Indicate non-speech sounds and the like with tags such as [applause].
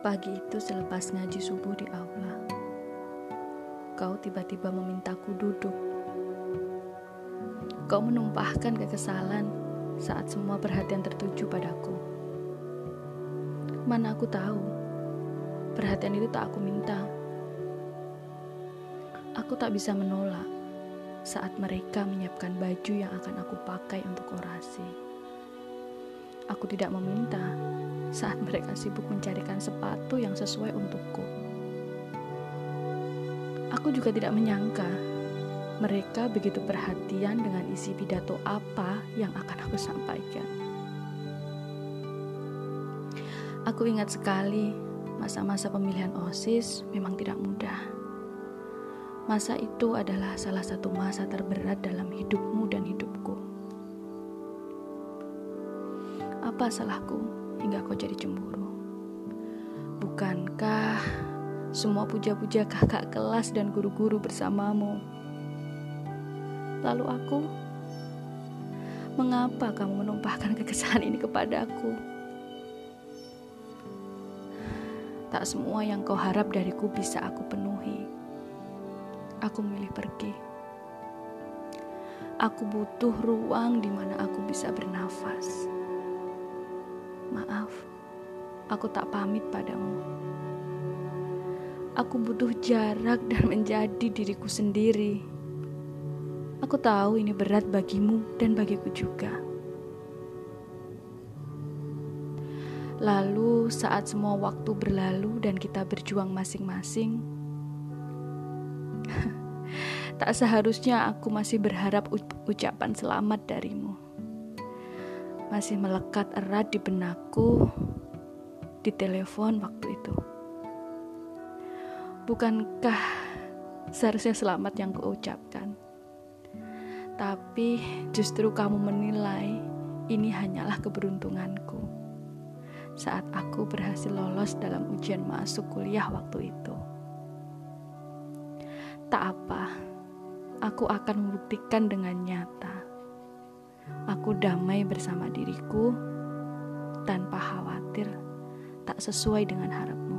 Pagi itu selepas ngaji subuh di aula, kau tiba-tiba memintaku duduk. Kau menumpahkan kekesalan saat semua perhatian tertuju padaku. Mana aku tahu, perhatian itu tak aku minta. Aku tak bisa menolak saat mereka menyiapkan baju yang akan aku pakai untuk orasi. Aku tidak meminta saat mereka sibuk mencarikan sepatu yang sesuai untukku. Aku juga tidak menyangka mereka begitu perhatian dengan isi pidato apa yang akan aku sampaikan. Aku ingat sekali masa-masa pemilihan OSIS memang tidak mudah. Masa itu adalah salah satu masa terberat dalam hidupmu dan hidupku. Apa salahku? hingga kau jadi cemburu. Bukankah semua puja-puja kakak kelas dan guru-guru bersamamu? Lalu aku, mengapa kamu menumpahkan kekesalan ini kepadaku? Tak semua yang kau harap dariku bisa aku penuhi. Aku memilih pergi. Aku butuh ruang di mana aku bisa bernafas. Maaf, aku tak pamit padamu. Aku butuh jarak dan menjadi diriku sendiri. Aku tahu ini berat bagimu dan bagiku juga. Lalu, saat semua waktu berlalu dan kita berjuang masing-masing, [laughs] tak seharusnya aku masih berharap ucapan selamat darimu masih melekat erat di benakku di telepon waktu itu. Bukankah seharusnya selamat yang kuucapkan? Tapi justru kamu menilai ini hanyalah keberuntunganku saat aku berhasil lolos dalam ujian masuk kuliah waktu itu. Tak apa, aku akan membuktikan dengan nyata Aku damai bersama diriku tanpa khawatir tak sesuai dengan harapan.